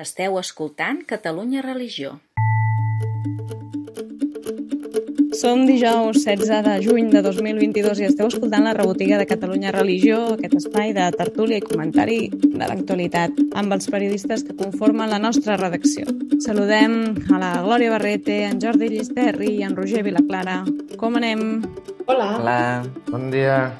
Esteu escoltant Catalunya Religió. Som dijous 16 de juny de 2022 i esteu escoltant la rebotiga de Catalunya Religió, aquest espai de tertúlia i comentari de l'actualitat amb els periodistes que conformen la nostra redacció. Saludem a la Glòria Barrete, en Jordi Llisterri i en Roger Vilaclara. Com anem? Hola. Hola. Bon dia.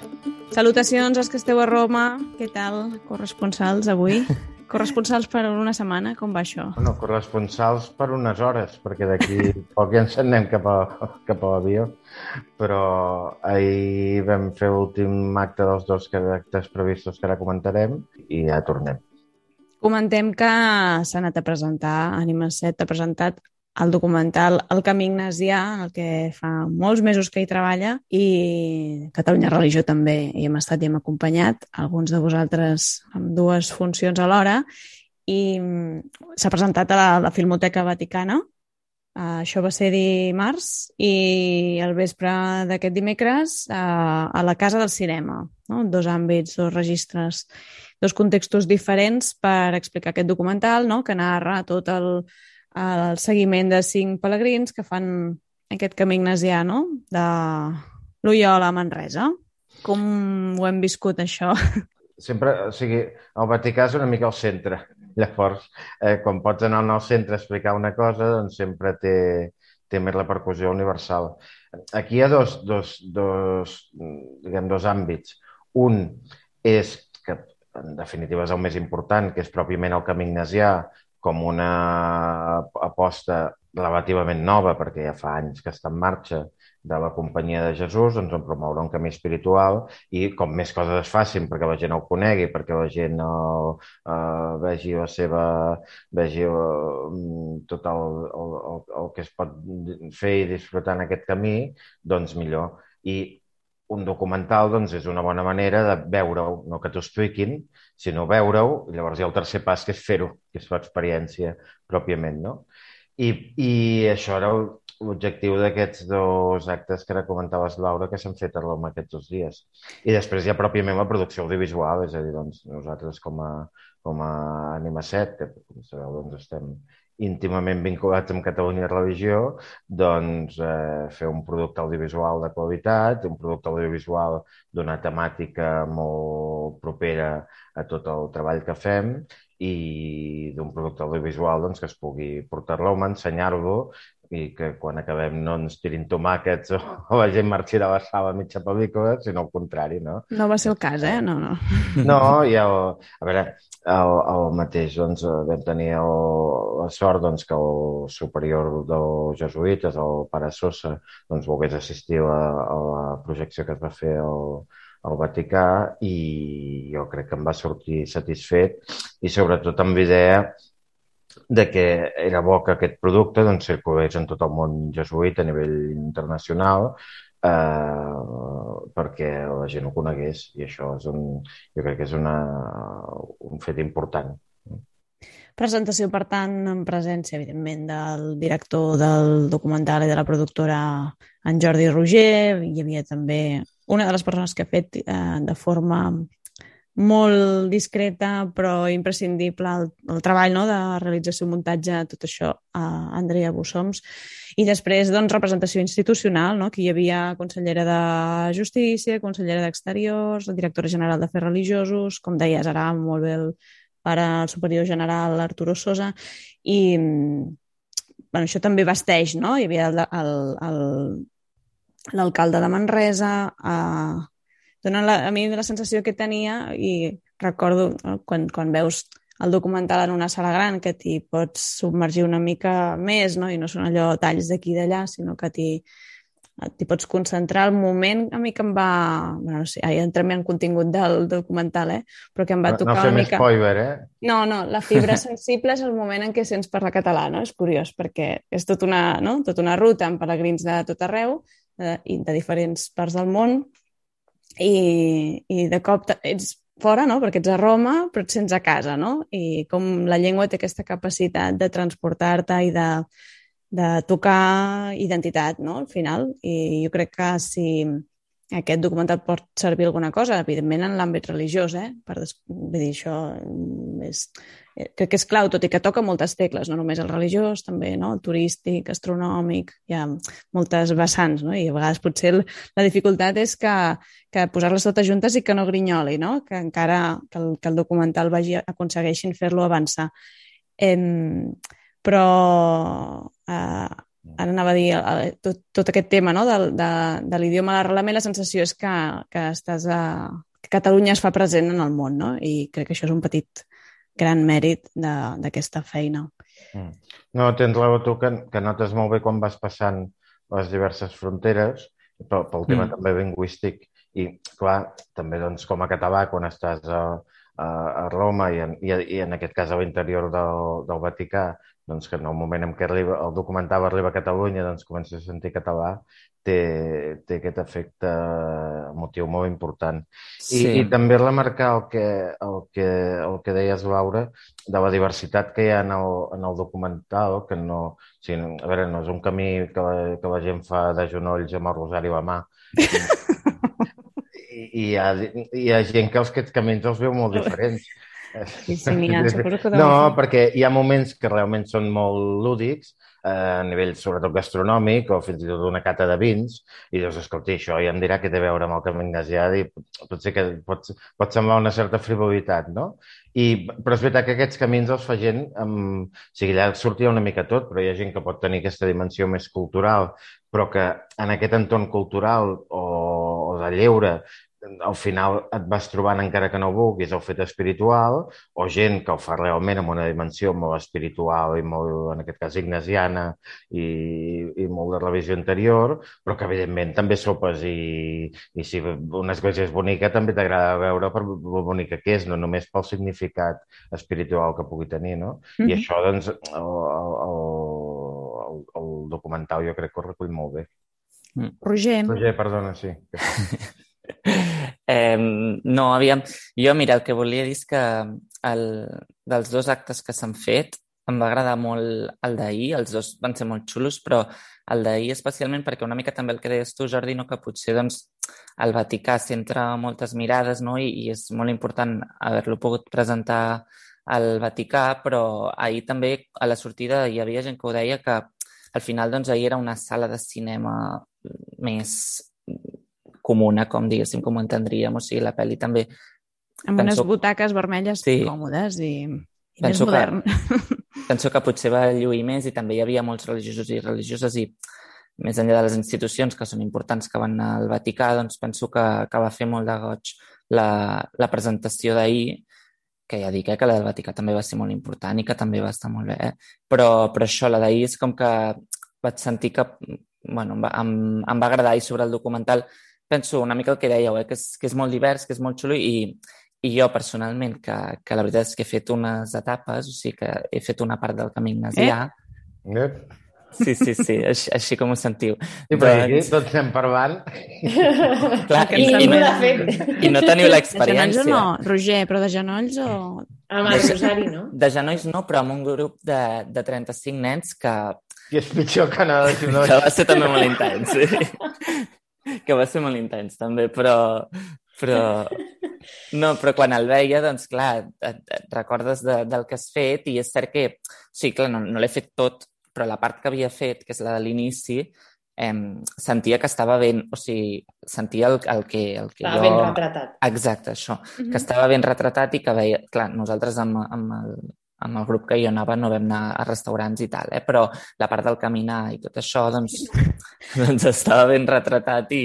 Salutacions als que esteu a Roma. Què tal, corresponsals, avui? Corresponsals per una setmana, com va això? Bueno, corresponsals per unes hores, perquè d'aquí poc ja ens anem cap a, cap a l'avió. Però ahir vam fer l'últim acte dels dos actes previstos que ara comentarem i ja tornem. Comentem que s'ha anat a presentar, Anima 7 ha presentat el documental El camí ignasià, el que fa molts mesos que hi treballa, i Catalunya Religió també hi hem estat i hem acompanyat, alguns de vosaltres amb dues funcions alhora, i mm, s'ha presentat a la, la Filmoteca Vaticana, Uh, això va ser dimarts i el vespre d'aquest dimecres uh, a la Casa del Cinema. No? Dos àmbits, dos registres, dos contextos diferents per explicar aquest documental no? que narra tot el, el seguiment de cinc pelegrins que fan aquest camí ignasià, no? De l'Ullola a Manresa. Com ho hem viscut, això? Sempre, o sigui, el Vaticà és una mica al centre. Llavors, eh, quan pots anar al centre a explicar una cosa, doncs sempre té, té més repercussió universal. Aquí hi ha dos, dos, dos, diguem, dos àmbits. Un és que, en definitiva, és el més important, que és pròpiament el camí ignasià, com una aposta relativament nova, perquè ja fa anys que està en marxa, de la companyia de Jesús, doncs en promoure un camí espiritual i com més coses es facin perquè la gent el conegui, perquè la gent el, uh, vegi la seva vegi uh, tot el, el, el, el que es pot fer i disfrutar en aquest camí, doncs millor. I un documental doncs, és una bona manera de veure-ho, no que t'ho expliquin, sinó veure-ho, i llavors hi ha el tercer pas, que és fer-ho, que és l'experiència pròpiament, no? I, I això era l'objectiu d'aquests dos actes que ara comentaves, Laura, que s'han fet a Roma aquests dos dies. I després hi ha pròpiament la producció audiovisual, és a dir, doncs, nosaltres com a, com a Anima 7, que com sabeu, doncs, estem íntimament vinculats amb Catalunya Religió, doncs eh, fer un producte audiovisual de qualitat, un producte audiovisual d'una temàtica molt propera a tot el treball que fem i d'un producte audiovisual doncs, que es pugui portar-lo a ensenyar-lo i que quan acabem no ens tirin tomàquets o, o la gent marxi de la sala mitja pel·lícula, sinó al contrari, no? No va ser el cas, eh? No, no. No, i el, a veure, el, el mateix, doncs, vam tenir el, la sort doncs, que el superior dels jesuïtes, el pare Sosa, doncs, volgués assistir a, a la projecció que es va fer al, al Vaticà i jo crec que em va sortir satisfet i sobretot amb idea de que era bo que aquest producte doncs, circulés en tot el món jesuït a nivell internacional eh, perquè la gent ho conegués i això és un, jo crec que és una, un fet important. Presentació, per tant, en presència, evidentment, del director del documental i de la productora en Jordi Roger. Hi havia també una de les persones que ha fet eh, de forma molt discreta però imprescindible el, el treball no, de realització, muntatge, tot això a Andrea Bussoms. I després, doncs, representació institucional, no? que hi havia consellera de Justícia, consellera d'Exteriors, directora general de Fers Religiosos, com deies ara molt bé el pare el superior general Arturo Sosa, i bueno, això també vesteix, no? Hi havia l'alcalde de Manresa, eh, dona la, a mi la sensació que tenia i recordo quan, quan veus el documental en una sala gran que t'hi pots submergir una mica més no? i no són allò talls d'aquí i d'allà, sinó que t'hi t'hi pots concentrar. El moment a mi que em va... Bueno, no sé, ja entrem en contingut del documental, eh? però que em va tocar no, no una mica... spoiler, eh? No, no, la fibra sensible és el moment en què sents parlar català, no? És curiós, perquè és tot una, no? tot una ruta amb peregrins de tot arreu de, i de diferents parts del món i, i de cop ets fora, no? perquè ets a Roma, però et sents a casa, no? I com la llengua té aquesta capacitat de transportar-te i de, de tocar identitat, no?, al final. I jo crec que si aquest documental pot servir alguna cosa, evidentment en l'àmbit religiós, eh? Per des... Vull dir, això és, crec que és clau, tot i que toca moltes tecles, no només el religiós, també no? el turístic, astronòmic, hi ha moltes vessants, no? i a vegades potser la dificultat és que, que posar-les totes juntes i que no grinyoli, no? que encara que el, que el documental vagi aconsegueixin fer-lo avançar. Em, però eh, ara anava a dir eh, tot, tot aquest tema no? de, de, de l'idioma a l'arrelament, la sensació és que, que estàs a, que Catalunya es fa present en el món, no? I crec que això és un petit gran mèrit d'aquesta feina. Mm. No, tens raó tu que, que notes molt bé quan vas passant les diverses fronteres, pel, pel tema mm. també lingüístic, i clar, també doncs, com a català, quan estàs a, a, a Roma i en, i, i en aquest cas a l'interior del, del Vaticà, doncs que en el moment en què arriba, el documental arriba a Catalunya doncs comença a sentir català, té, té aquest efecte emotiu molt important. I, sí. i també remarcar el que, el, que, el que deies, Laura, de la diversitat que hi ha en el, en el documental, que no, o sigui, a veure, no és un camí que la, que la gent fa de genolls amb el rosari a la mà. I, i, hi ha, hi ha gent que els aquests camins els veu molt diferents. Sí, sí, ha, no, perquè hi ha moments que realment són molt lúdics, a nivell sobretot gastronòmic o fins i tot una cata de vins i dius, escolta, això ja em dirà què té a veure amb el camí ignasià i potser que pot, pot semblar una certa frivolitat, no? I, però és veritat que aquests camins els fa gent amb... O sigui, allà sortia una mica tot, però hi ha gent que pot tenir aquesta dimensió més cultural, però que en aquest entorn cultural o, o de lleure al final et vas trobant, encara que no vulguis, el fet espiritual, o gent que ho fa realment amb una dimensió molt espiritual i molt, en aquest cas, ignasiana i, i molt de revisió interior, però que, evidentment, també sopes i, i si una església és bonica, també t'agrada veure per lo bonica que és, no només pel significat espiritual que pugui tenir, no? Mm -hmm. I això, doncs, el, el, el, el documental jo crec que ho recull molt bé. Mm. Roger. Roger, perdona, sí. eh, no, aviam, jo, mira, el que volia dir és que el, dels dos actes que s'han fet, em va agradar molt el d'ahir, els dos van ser molt xulos, però el d'ahir especialment perquè una mica també el que deies tu, Jordi, no, que potser doncs, el Vaticà centra moltes mirades no? I, i és molt important haver-lo pogut presentar al Vaticà, però ahir també a la sortida hi havia gent que ho deia que al final doncs, ahir era una sala de cinema més comuna, com diguéssim, com ho entendríem. O sigui, la pel·li també... Amb penso... unes butaques vermelles sí. còmodes i, i penso més modern. Que, penso que potser va lluir més i també hi havia molts religiosos i religioses i més enllà de les institucions que són importants que van al Vaticà, doncs penso que, que va fer molt de goig la, la presentació d'ahir, que ja dic eh, que la del Vaticà també va ser molt important i que també va estar molt bé, eh? però, però això, la d'ahir és com que vaig sentir que bueno, em, va, em, em va agradar i sobre el documental penso una mica el que dèieu, eh? que, és, que és molt divers, que és molt xulo i, i jo personalment, que, que la veritat és que he fet unes etapes, o sigui que he fet una part del camí ignasià. Eh? Eh? Sí, sí, sí, així, així com ho sentiu. Sí, però doncs... aquí tots estem parlant. Clar, i, i, no, i no teniu l'experiència. De genolls o no, Roger, però de genolls o... Amb el Rosari, no? De genolls no, però amb un grup de, de 35 nens que... I és pitjor que anar de genolls. Que va ser també molt intens, sí que va ser molt intens també, però, però, no, però quan el veia, doncs clar, et, et recordes de, del que has fet i és cert que, sí, clar, no, no l'he fet tot, però la part que havia fet, que és la de l'inici, eh, sentia que estava ben, o sigui, sentia el, el que, el que estava jo... ben retratat. Exacte, això, mm -hmm. que estava ben retratat i que veia, clar, nosaltres amb, amb el, amb el grup que jo anava no vam anar a restaurants i tal, eh? però la part del caminar i tot això doncs, doncs estava ben retratat i,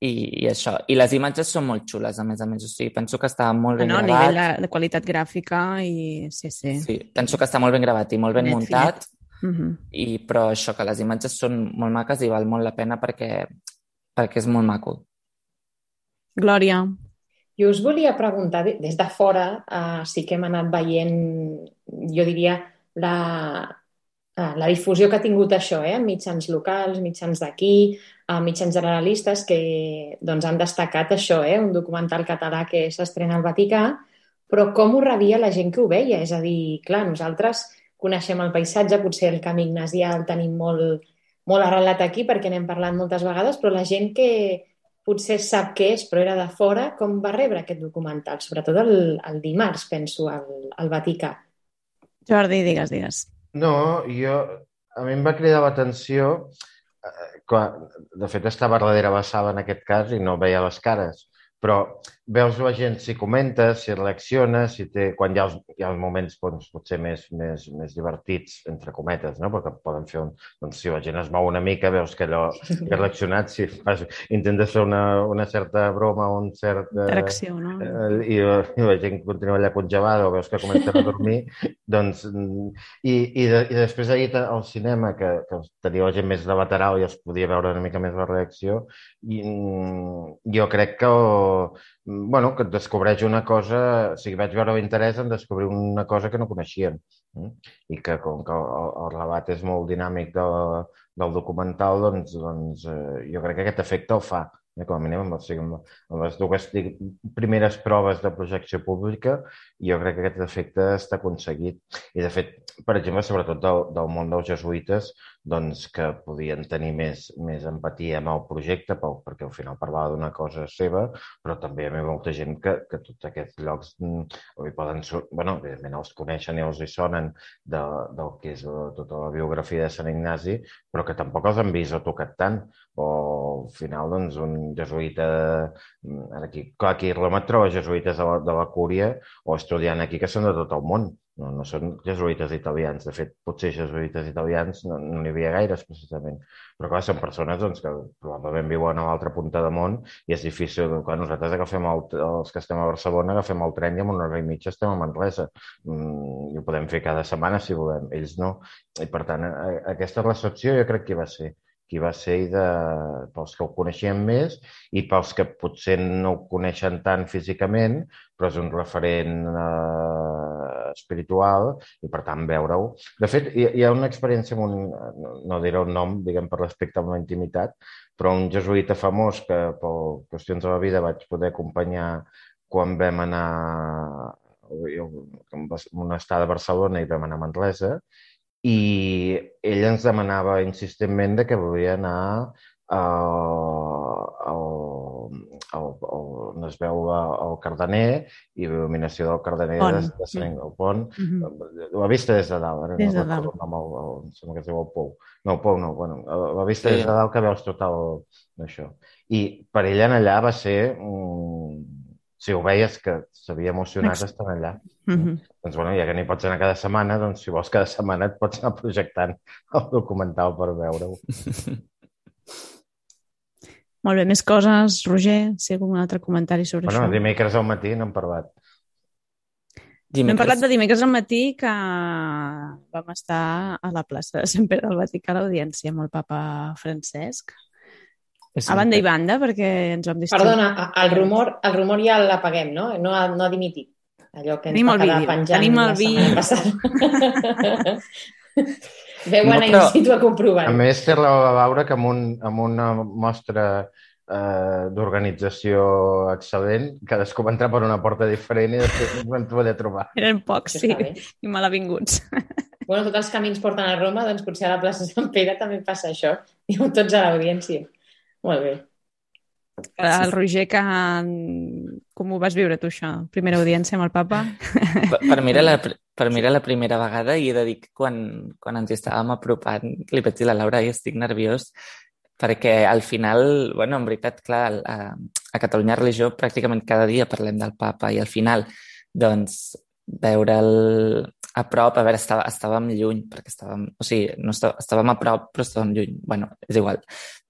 i, i això. I les imatges són molt xules, a més a més. O sigui, penso que està molt ben no, gravat. A nivell de, qualitat gràfica i... Sí, sí. Sí, penso que està molt ben gravat i molt ben Net muntat. Uh -huh. i, però això, que les imatges són molt maques i val molt la pena perquè, perquè és molt maco. Glòria, jo us volia preguntar, des de fora uh, sí que hem anat veient, jo diria, la, uh, la difusió que ha tingut això, eh? mitjans locals, mitjans d'aquí, uh, mitjans generalistes que doncs, han destacat això, eh? un documental català que s'estrena al Vaticà, però com ho rebia la gent que ho veia? És a dir, clar, nosaltres coneixem el paisatge, potser el camí ignasià el tenim molt, molt arrelat aquí perquè n'hem parlat moltes vegades, però la gent que, potser sap què és, però era de fora, com va rebre aquest documental? Sobretot el, el dimarts, penso, al, al Vaticà. Jordi, digues, digues. No, jo... A mi em va cridar l'atenció eh, que, de fet, estava darrere la sala en aquest cas i no veia les cares, però veus la gent si comenta, si reacciona, si té, quan hi ha els, hi ha els moments doncs, potser més, més, més divertits, entre cometes, no? perquè poden fer un... Doncs, si la gent es mou una mica, veus que allò que ha reaccionat, si fas, intentes fer una, una certa broma o un cert... Eh, Interacció, no? Eh, i, I la gent continua allà congelada o veus que comencen a dormir, doncs... I, i, de, i després ahir al cinema, que, que tenia la gent més de lateral i es podia veure una mica més la reacció, i, jo crec que bueno, que et descobreix una cosa, o sigui, vaig veure l'interès en descobrir una cosa que no coneixien. Eh? I que com que el, el relat és molt dinàmic de, del documental, doncs, doncs eh, jo crec que aquest efecte el fa. Eh? Com a mínim, amb, o sigui, amb, les dues primeres proves de projecció pública, jo crec que aquest efecte està aconseguit. I, de fet, per exemple, sobretot del, del món dels jesuïtes, doncs, que podien tenir més, més empatia amb el projecte, pel, perquè al final parlava d'una cosa seva, però també hi ha molta gent que, que tots aquests llocs mm, hi poden... bueno, evidentment els coneixen i els hi sonen de, del que és tota la biografia de Sant Ignasi, però que tampoc els han vist o tocat tant. O al final, doncs, un jesuïta... Mm, aquí, clar, aquí Roma et trobes jesuïtes de la, de la Cúria o estudiant aquí que són de tot el món no, no són jesuïtes italians. De fet, potser jesuïtes italians no n'hi no havia gaires, precisament. Però, clar, són persones doncs, que probablement viuen a l'altra punta de món i és difícil. Clar, nosaltres agafem el, els que estem a Barcelona, agafem el tren i en una hora i mitja estem a Manresa. Mm, I ho podem fer cada setmana, si volem. Ells no. I, per tant, aquesta recepció jo crec que va ser qui va ser i de, pels que ho coneixien més i pels que potser no ho coneixen tant físicament, però és un referent eh, espiritual i, per tant, veure-ho. De fet, hi, hi ha una experiència amb un, no diré un nom, diguem, per respecte a la intimitat, però un jesuïta famós que, per qüestions de la vida, vaig poder acompanyar quan vam anar una estada a Barcelona i vam anar a Manresa, i ell ens demanava insistentment de que volia anar a, a, a, on es veu el Cardener i l'il·luminació del Cardener pont. de, de Sant el pont. Mm -hmm. La vista des de dalt, ara des no de dalt. El, el, el, sembla que es diu el Pou. No, el Pou no, bueno, la vista sí. des de dalt que veus tot el, això. I per ell allà va ser... Um, si ho veies que s'havia emocionat estar allà. Mm -hmm. Doncs, bueno, ja que n'hi pots anar cada setmana, doncs, si vols cada setmana et pots anar projectant el documental per veure-ho. Molt bé, més coses, Roger? Si algun altre comentari sobre bueno, això? Bueno, dimecres al matí n'hem parlat. Dimecres... No hem parlat de dimecres al matí que vam estar a la plaça de Sant Pere del Vaticà a l'audiència amb el papa Francesc. Sí. A banda i banda, perquè ens vam distribuir. Perdona, el rumor, el rumor ja l'apaguem, no? No ha, no ha dimitit. Allò que ens Tenim va quedar vídeo. penjant Tenim el la setmana passada. Veu anar no, però, in situ a comprovar. A més, té raó a veure que amb, un, amb una mostra eh, d'organització excel·lent, cadascú va entrar per una porta diferent i després ens vam poder trobar. Eren pocs, sí, i malavinguts. Bueno, tots els camins porten a Roma, doncs potser a la plaça Sant Pere també passa això. Diu tots a l'audiència. Molt bé. El Roger, que... com ho vas viure tu, això? Primera audiència amb el papa? Per, per, mi, era la, per mi era la primera vegada i he de dir que quan, quan ens estàvem apropant, li vaig dir a la Laura, i estic nerviós, perquè al final, bueno, en veritat, clar, a, a Catalunya Religió pràcticament cada dia parlem del papa i al final, doncs, veure'l a prop, a veure, estava, estàvem lluny, perquè estàvem, o sigui, no estàvem, estàvem a prop, però estàvem lluny. bueno, és igual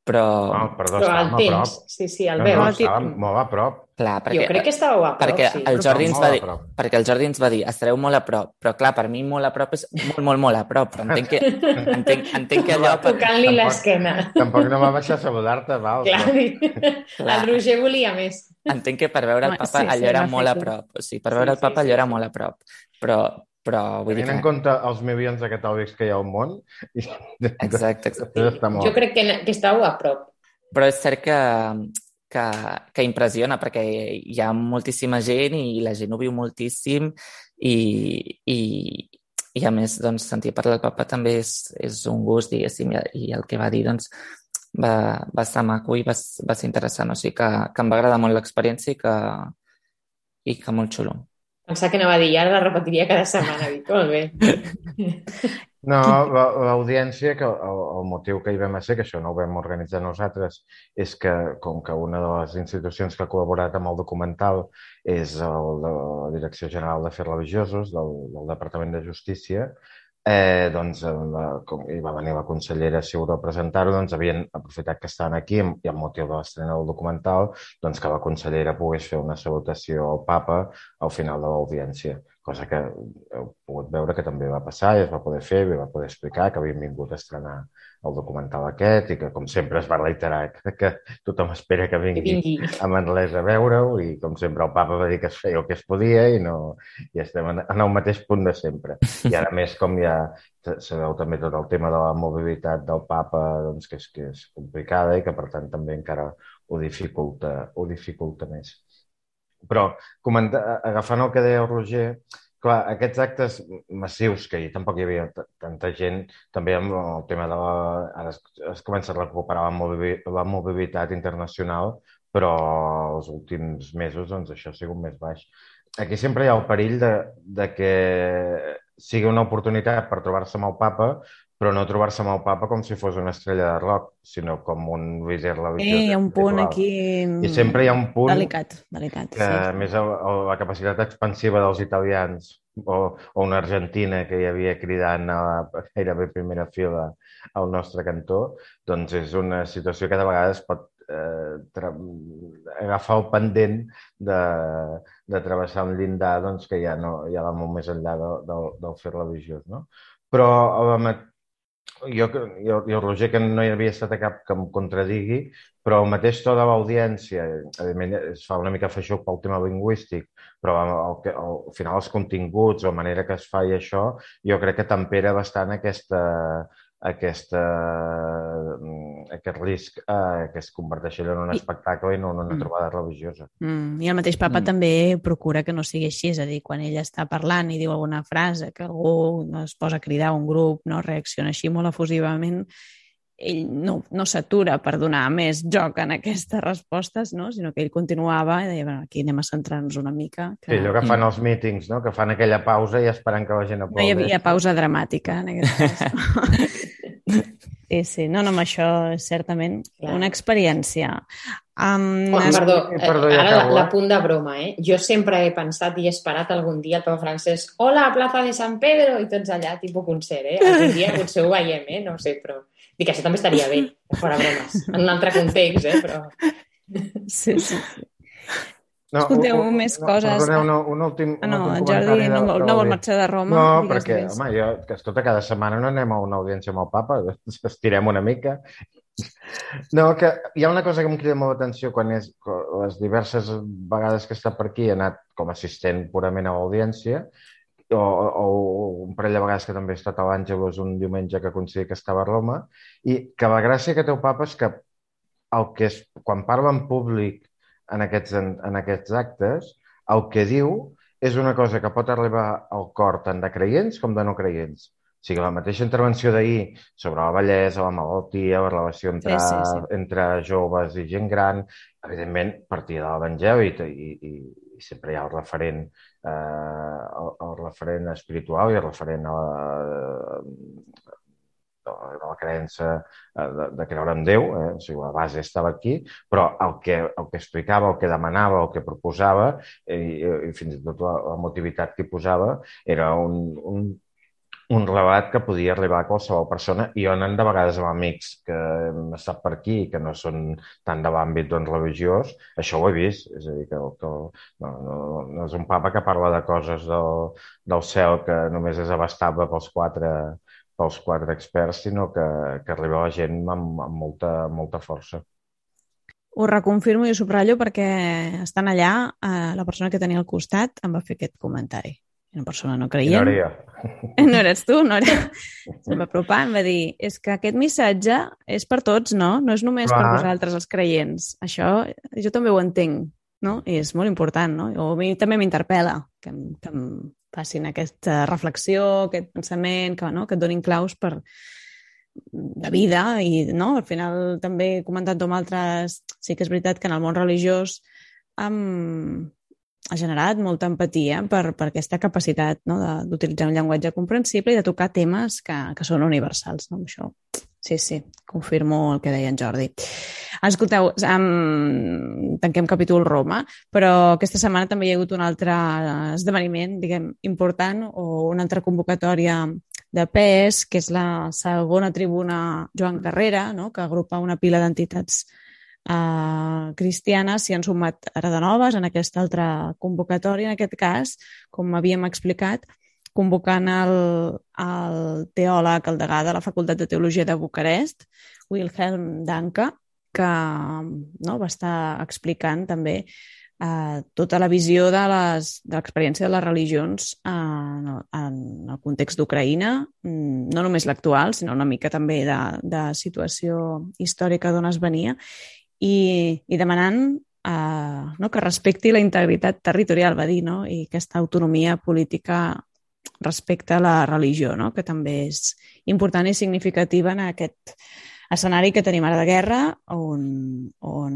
però... No, perdó, però el estàvem a temps, prop. sí, sí, el No, veu. no, estàvem molt a prop. Clar, perquè, jo crec que estàveu a prop, perquè sí. el Jordi ens va a dir, prop. perquè el Jordi ens va dir, estareu molt a prop, però clar, per mi molt a prop és molt, molt, molt a prop, però entenc que, entenc, entenc que allò... Per... Tocant-li l'esquena. Tampoc no va baixar a saludar-te, val. Clar, però- el Roger volia més. Entenc que per veure el papa sí, sí, allò era molt a clar. prop. O sigui, per Sí, veure el sí, papa sí, allò era sí. molt a prop. Però, però vull dir Tenint en que... compte els milions de catòlics que hi ha al món, i- Exacte, exacte. està molt. Jo crec que, que estàveu a prop. Però és cert que, que, que impressiona perquè hi ha moltíssima gent i la gent ho viu moltíssim i, i, i a més doncs, sentir parlar del papa també és, és un gust, diguéssim, i, i el que va dir doncs, va, va estar maco i va, va ser interessant. O sigui que, que em va agradar molt l'experiència i que, i que molt xulo. Pensava que anava a dir, ara la repetiria cada setmana. Dic, molt bé. No, la- l'audiència, que el, el motiu que hi vam a ser, que això no ho vam organitzar nosaltres, és que com que una de les institucions que ha col·laborat amb el documental és el de la Direcció General d'Afers Religiosos del, del Departament de Justícia, eh, doncs eh, la, com hi va venir la consellera Ciuró a presentar-ho, doncs havien aprofitat que estaven aquí i amb motiu de l'estrena del documental, doncs que la consellera pogués fer una salutació al papa al final de l'audiència, cosa que heu pogut veure que també va passar i es va poder fer, i va poder explicar que havien vingut a estrenar el documental aquest i que, com sempre, es va reiterar que, que tothom espera que Que vingui vingui. a Manresa a veure-ho i, com sempre, el papa va dir que es feia el que es podia i, no, i estem en, en el mateix punt de sempre. I ara més, com ja sabeu també tot el tema de la mobilitat del papa, doncs, que, és, que és complicada i que, per tant, també encara ho dificulta, ho dificulta més. Però, comenta, agafant el que deia el Roger, clar, aquests actes massius, que tampoc hi havia tanta gent, també amb el tema de la... Ara es, es comença a recuperar la, movi- la mobilitat internacional, però els últims mesos doncs, això ha sigut més baix. Aquí sempre hi ha el perill de, de que sigui una oportunitat per trobar-se amb el papa, però no trobar-se amb el papa com si fos una estrella de rock, sinó com un líder religiós. Eh, hi ha un punt aquí I sempre hi ha un punt delicat, delicat. que, a més, el, el, la capacitat expansiva dels italians o, o una argentina que hi havia cridant a gairebé primera fila al nostre cantó, doncs és una situació que de vegades pot eh, agafar el pendent de, de travessar un llindar doncs, que ja, no, ja va molt més enllà del, del, del fer religiós. No? Però la, ma- jo, jo, jo, Roger, que no hi havia estat a cap que em contradigui, però el mateix to de l'audiència, evidentment es fa una mica feixuc pel tema lingüístic, però el, que- al final els continguts, la manera que es fa i això, jo crec que tempera bastant aquesta, aquesta, mm, aquest risc eh, que es converteixi en un I- espectacle i no en una Mm. trobada religiosa. Mm, I el mateix papa Mm. també procura que no sigui així, és a dir, quan ell està parlant i diu alguna frase que algú no es posa a cridar un grup, no reacciona així molt efusivament, ell no, no s'atura per donar més joc en aquestes respostes, no? sinó que ell continuava i deia, bueno, aquí anem a centrar-nos una mica. Que Sí, allò que fan els mítings, no? que fan aquella pausa i esperant que la gent no hi havia pausa dramàtica en aquest cas. sí, sí, no, no, amb això és certament Clar. una experiència. Um, Oh, perdó, Eh, perdó, eh, ja ara la, acabo, la eh? punt de broma, eh? Jo sempre he pensat i he esperat algun dia el Papa Francesc Hola, plaça de Sant Pedro! I tots allà, tipus concert, eh? Algun dia potser ho veiem, eh? No ho sé, però... Dic, això també estaria bé, fora bromes. En un altre context, eh? Però... Sí, sí, sí. No, Escolteu, un- un- més no, coses. Perdoneu, no, un últim, Ah, un no, últim en Jordi comentari no, de- vol, de no vol marxar de Roma. No, digues perquè, més. home, jo, que escolta, cada setmana no anem a una audiència amb el papa, estirem una mica. No, que hi ha una cosa que em crida molt l'atenció quan és les diverses vegades que he estat per aquí he anat com a assistent purament a l'audiència o, o un parell de vegades que també he estat a l'Àngelus un diumenge que coincidia que estava a Roma i que la gràcia que té el papa és que el que és, quan parla en públic en aquests, en, en aquests actes, el que diu és una cosa que pot arribar al cor tant de creients com de no creients. O sigui, la mateixa intervenció d'ahir sobre la bellesa, la malaltia, la relació entre, Sí, sí, sí. entre joves i gent gran, evidentment partia de l'Evangeli i, i, i sempre hi ha el referent, eh, el, el referent espiritual i el referent a la, de la, creença eh, de, de creure en Déu, eh? o sigui, la base estava aquí, però el que, el que explicava, el que demanava, el que proposava eh, i, i fins i tot la, la motivitat que posava era un, un, un relat que podia arribar a qualsevol persona i jo anant de vegades amb amics que hem estat per aquí que no són tant de l'àmbit doncs, religiós, això ho he vist, és a dir, que, que no, no, no és un papa que parla de coses del, del cel que només és abastable pels quatre, pels quatre experts, sinó que, que arriba la gent amb, amb molta, molta força. Ho reconfirmo i ho subratllo perquè estan allà, eh, la persona que tenia al costat em va fer aquest comentari. Una persona no no creient. era jo. No eres tu, no era... Se'm va apropar, em va dir, és que aquest missatge és per tots, no? No és només per Clar. vosaltres, els creients. Això jo també ho entenc, no? I és molt important, no? O a mi també m'interpel·la que, que facin aquesta reflexió, aquest pensament, que, no? que et donin claus per de vida i, no? Al final també comentant amb altres... Sí que és veritat que en el món religiós um, ha generat molta empatia per, per aquesta capacitat no, d'utilitzar un llenguatge comprensible i de tocar temes que, que són universals. No? Això, sí, sí, confirmo el que deia en Jordi. Escolteu, um, tanquem capítol Roma, però aquesta setmana també hi ha hagut un altre esdeveniment, diguem, important o una altra convocatòria de PES, que és la segona tribuna Joan Carrera, no? que agrupa una pila d'entitats eh, cristianes s'hi han sumat ara de noves en aquesta altra convocatòria, en aquest cas, com havíem explicat, convocant el, el teòleg, el degà de la Facultat de Teologia de Bucarest, Wilhelm Danke, que no, va estar explicant també eh, tota la visió de l'experiència de, de les religions en, en el context d'Ucraïna, mm, no només l'actual, sinó una mica també de, de situació històrica d'on es venia, i, i demanant uh, no, que respecti la integritat territorial, va dir, no? i aquesta autonomia política respecte a la religió, no? que també és important i significativa en aquest escenari que tenim ara de guerra, on, on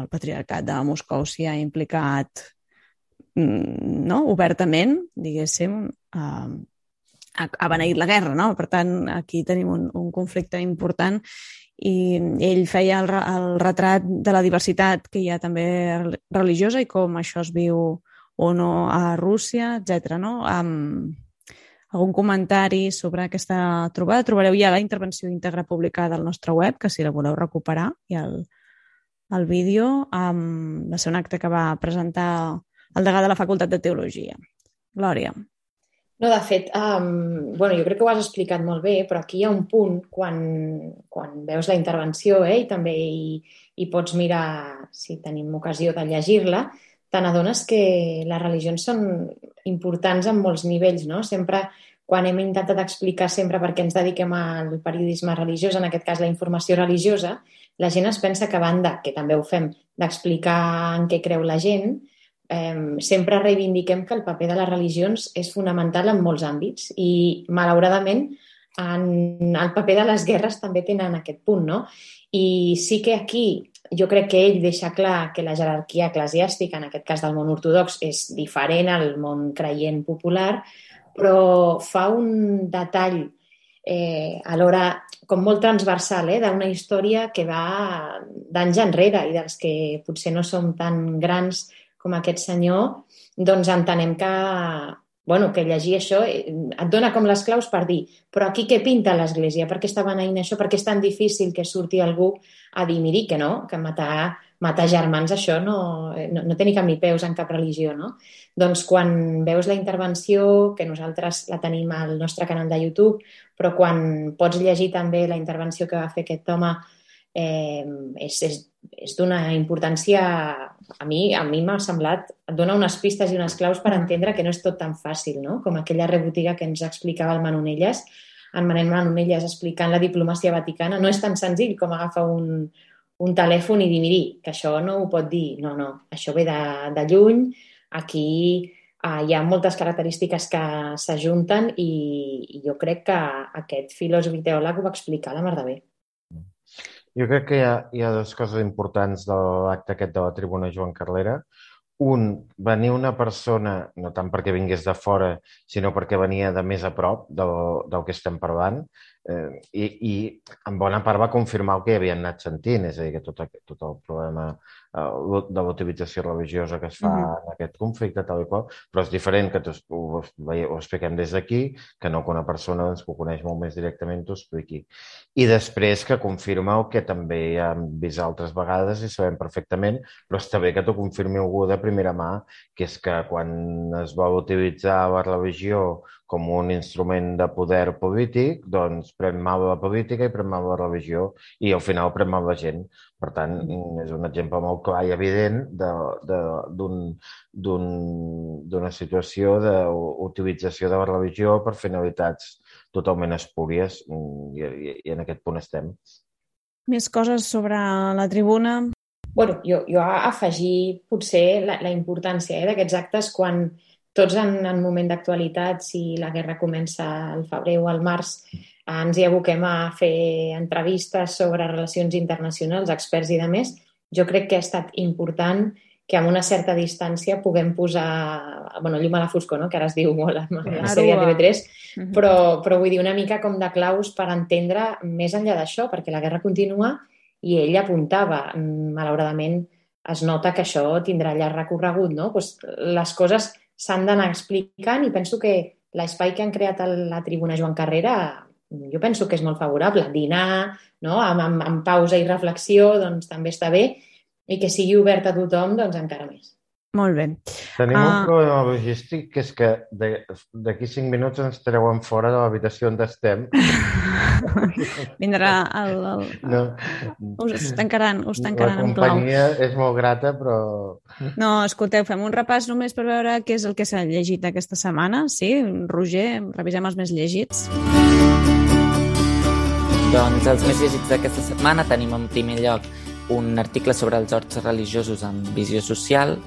el patriarcat de Moscou s'hi ha implicat mm, no? obertament, diguéssim, ha, ha beneït la guerra. No? Per tant, aquí tenim un, un conflicte important i ell feia el, el retrat de la diversitat que hi ha també religiosa i com això es viu o no a Rússia, etc. No? Amb algun comentari sobre aquesta trobada. Trobareu ja la intervenció íntegra publicada al nostre web, que si la voleu recuperar, i el, el vídeo um, va ser un acte que va presentar el degà de la Facultat de Teologia. Glòria. No, de fet, um, bueno, jo crec que ho has explicat molt bé, però aquí hi ha un punt quan, quan veus la intervenció eh, i també hi, hi pots mirar, si tenim ocasió de llegir-la, te n'adones que les religions són importants en molts nivells, no? Sempre, quan hem intentat explicar sempre per què ens dediquem al periodisme religiós, en aquest cas la informació religiosa, la gent es pensa que a banda, que també ho fem, d'explicar en què creu la gent, eh, sempre reivindiquem que el paper de les religions és fonamental en molts àmbits i, malauradament, en el paper de les guerres també tenen aquest punt, no? I sí que aquí jo crec que ell deixa clar que la jerarquia eclesiàstica, en aquest cas del món ortodox, és diferent al món creient popular, però fa un detall eh, alhora com molt transversal eh, d'una història que va d'anys enrere i dels que potser no som tan grans com aquest senyor, doncs entenem que, bueno, que llegir això eh, et dona com les claus per dir però aquí què pinta l'Església? Per què està beneint això? Per què és tan difícil que surti algú a dir, miri, que no, que matar, matar germans això no, eh, no, no té ni cap ni peus en cap religió, no? Doncs quan veus la intervenció, que nosaltres la tenim al nostre canal de YouTube, però quan pots llegir també la intervenció que va fer aquest home eh, és, és, és d'una importància... A mi a mi m'ha semblat... Dona unes pistes i unes claus per entendre que no és tot tan fàcil, no? Com aquella rebotiga que ens explicava el Manonelles, en Manel Manonelles explicant la diplomàcia vaticana. No és tan senzill com agafar un, un telèfon i dir, miri, que això no ho pot dir. No, no, això ve de, de lluny, aquí uh, hi ha moltes característiques que s'ajunten i, i jo crec que aquest filòsof i teòleg ho va explicar la mar de bé. Jo crec que hi ha, hi ha dues coses importants de l'acte aquest de la tribuna Joan Carlera. Un, venir una persona, no tant perquè vingués de fora, sinó perquè venia de més a prop del, del que estem parlant, eh, i, i en bona part va confirmar el que havien anat sentint, és a dir, que tot, tot el problema Eh, de l'utilització religiosa que es fa mm -hmm. en aquest conflicte, tal i qual, però és diferent que ho, ho expliquem des d'aquí que no que una persona doncs, que ho coneix molt més directament t'ho expliqui. I després que confirma el que també ja hem vist altres vegades i sabem perfectament, però està bé que t'ho confirmi algú de primera mà, que és que quan es vol utilitzar la religió com un instrument de poder polític, doncs pren mal la política i pren mal la religió i al final pren mal la gent. Per tant, és un exemple molt clar i evident d'una situació d'utilització de la religió per finalitats totalment espúries i, i, i en aquest punt estem. Més coses sobre la tribuna? bueno, jo, jo afegir potser la, la importància eh, d'aquests actes quan tots en, en moment d'actualitat, si la guerra comença al febrer o al març, ens hi aboquem a fer entrevistes sobre relacions internacionals, experts i de més, jo crec que ha estat important que amb una certa distància puguem posar, bueno, llum a la foscor, no? que ara es diu molt en la sèrie de TV3, però, però vull dir una mica com de claus per entendre més enllà d'això, perquè la guerra continua i ell apuntava, malauradament es nota que això tindrà llarg recorregut, no? Pues les coses s'han d'anar explicant i penso que l'espai que han creat a la tribuna Joan Carrera jo penso que és molt favorable. Dinar, no? amb, amb, amb pausa i reflexió, doncs també està bé i que sigui obert a tothom, doncs encara més. Molt bé. Tenim uh... un problema logístic, que és que d'aquí cinc minuts ens treuen fora de l'habitació on estem. Vindrà el... el... No. Us tancaran, us tancaran en clau. La companyia és molt grata, però... No, escolteu, fem un repàs només per veure què és el que s'ha llegit aquesta setmana. Sí, Roger, revisem els més llegits. Doncs els més llegits d'aquesta setmana tenim en primer lloc un article sobre els horts religiosos amb visió social.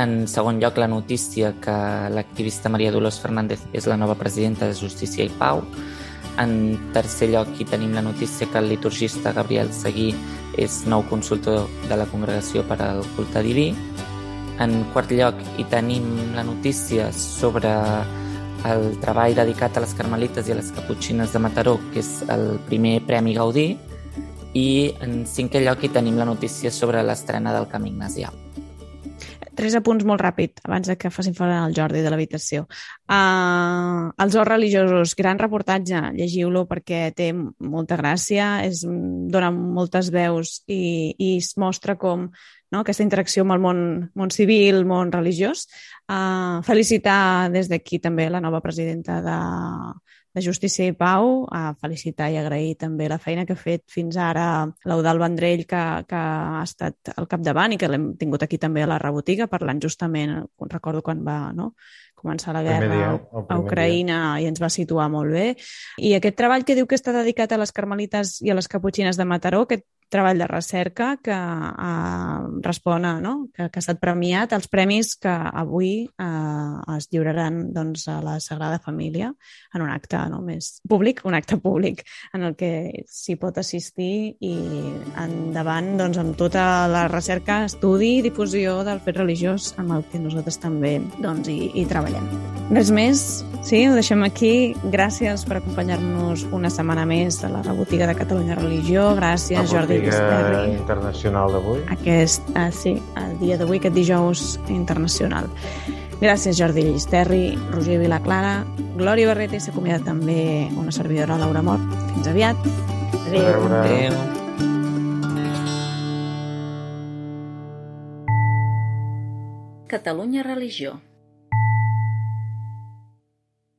En segon lloc, la notícia que l'activista Maria Dolors Fernández és la nova presidenta de Justícia i Pau. En tercer lloc, hi tenim la notícia que el liturgista Gabriel Seguí és nou consultor de la Congregació per al Culte Diví. En quart lloc, hi tenim la notícia sobre el treball dedicat a les carmelites i a les caputxines de Mataró, que és el primer Premi Gaudí, i en cinquè lloc hi tenim la notícia sobre l'estrena del Camí Ignasià. Tres apunts molt ràpid, abans de que facin fora el Jordi de l'habitació. Uh, els horts religiosos, gran reportatge, llegiu-lo perquè té molta gràcia, és, dona moltes veus i, i es mostra com no, aquesta interacció amb el món, món civil, món religiós. Uh, felicitar des d'aquí també la nova presidenta de, de Justícia i Pau, a felicitar i agrair també la feina que ha fet fins ara l'Eudal Vendrell, que, que ha estat al capdavant i que l'hem tingut aquí també a la rebotiga, parlant justament, recordo quan va no? Començar la guerra dia, a Ucraïna dia. i ens va situar molt bé. I aquest treball que diu que està dedicat a les carmelites i a les caputxines de Mataró, aquest treball de recerca que uh, respon a, no? que, que ha estat premiat als premis que avui uh, es lliuraran doncs, a la Sagrada Família en un acte no? més públic, un acte públic en el que s'hi pot assistir i endavant doncs, amb tota la recerca, estudi i difusió del fet religiós amb el que nosaltres també doncs, hi, hi treballem. Res més, sí, ho deixem aquí. Gràcies per acompanyar-nos una setmana més a la rebotiga de Catalunya Religió. Gràcies, Jordi Lliga Internacional d'avui. Aquest, ah, sí, el dia d'avui, aquest dijous internacional. Gràcies, Jordi Llisterri, Roger Vilaclara, Glòria Barreta i s'acomiada també una servidora, Laura Mort. Fins aviat. Adéu. Adéu. Catalunya Religió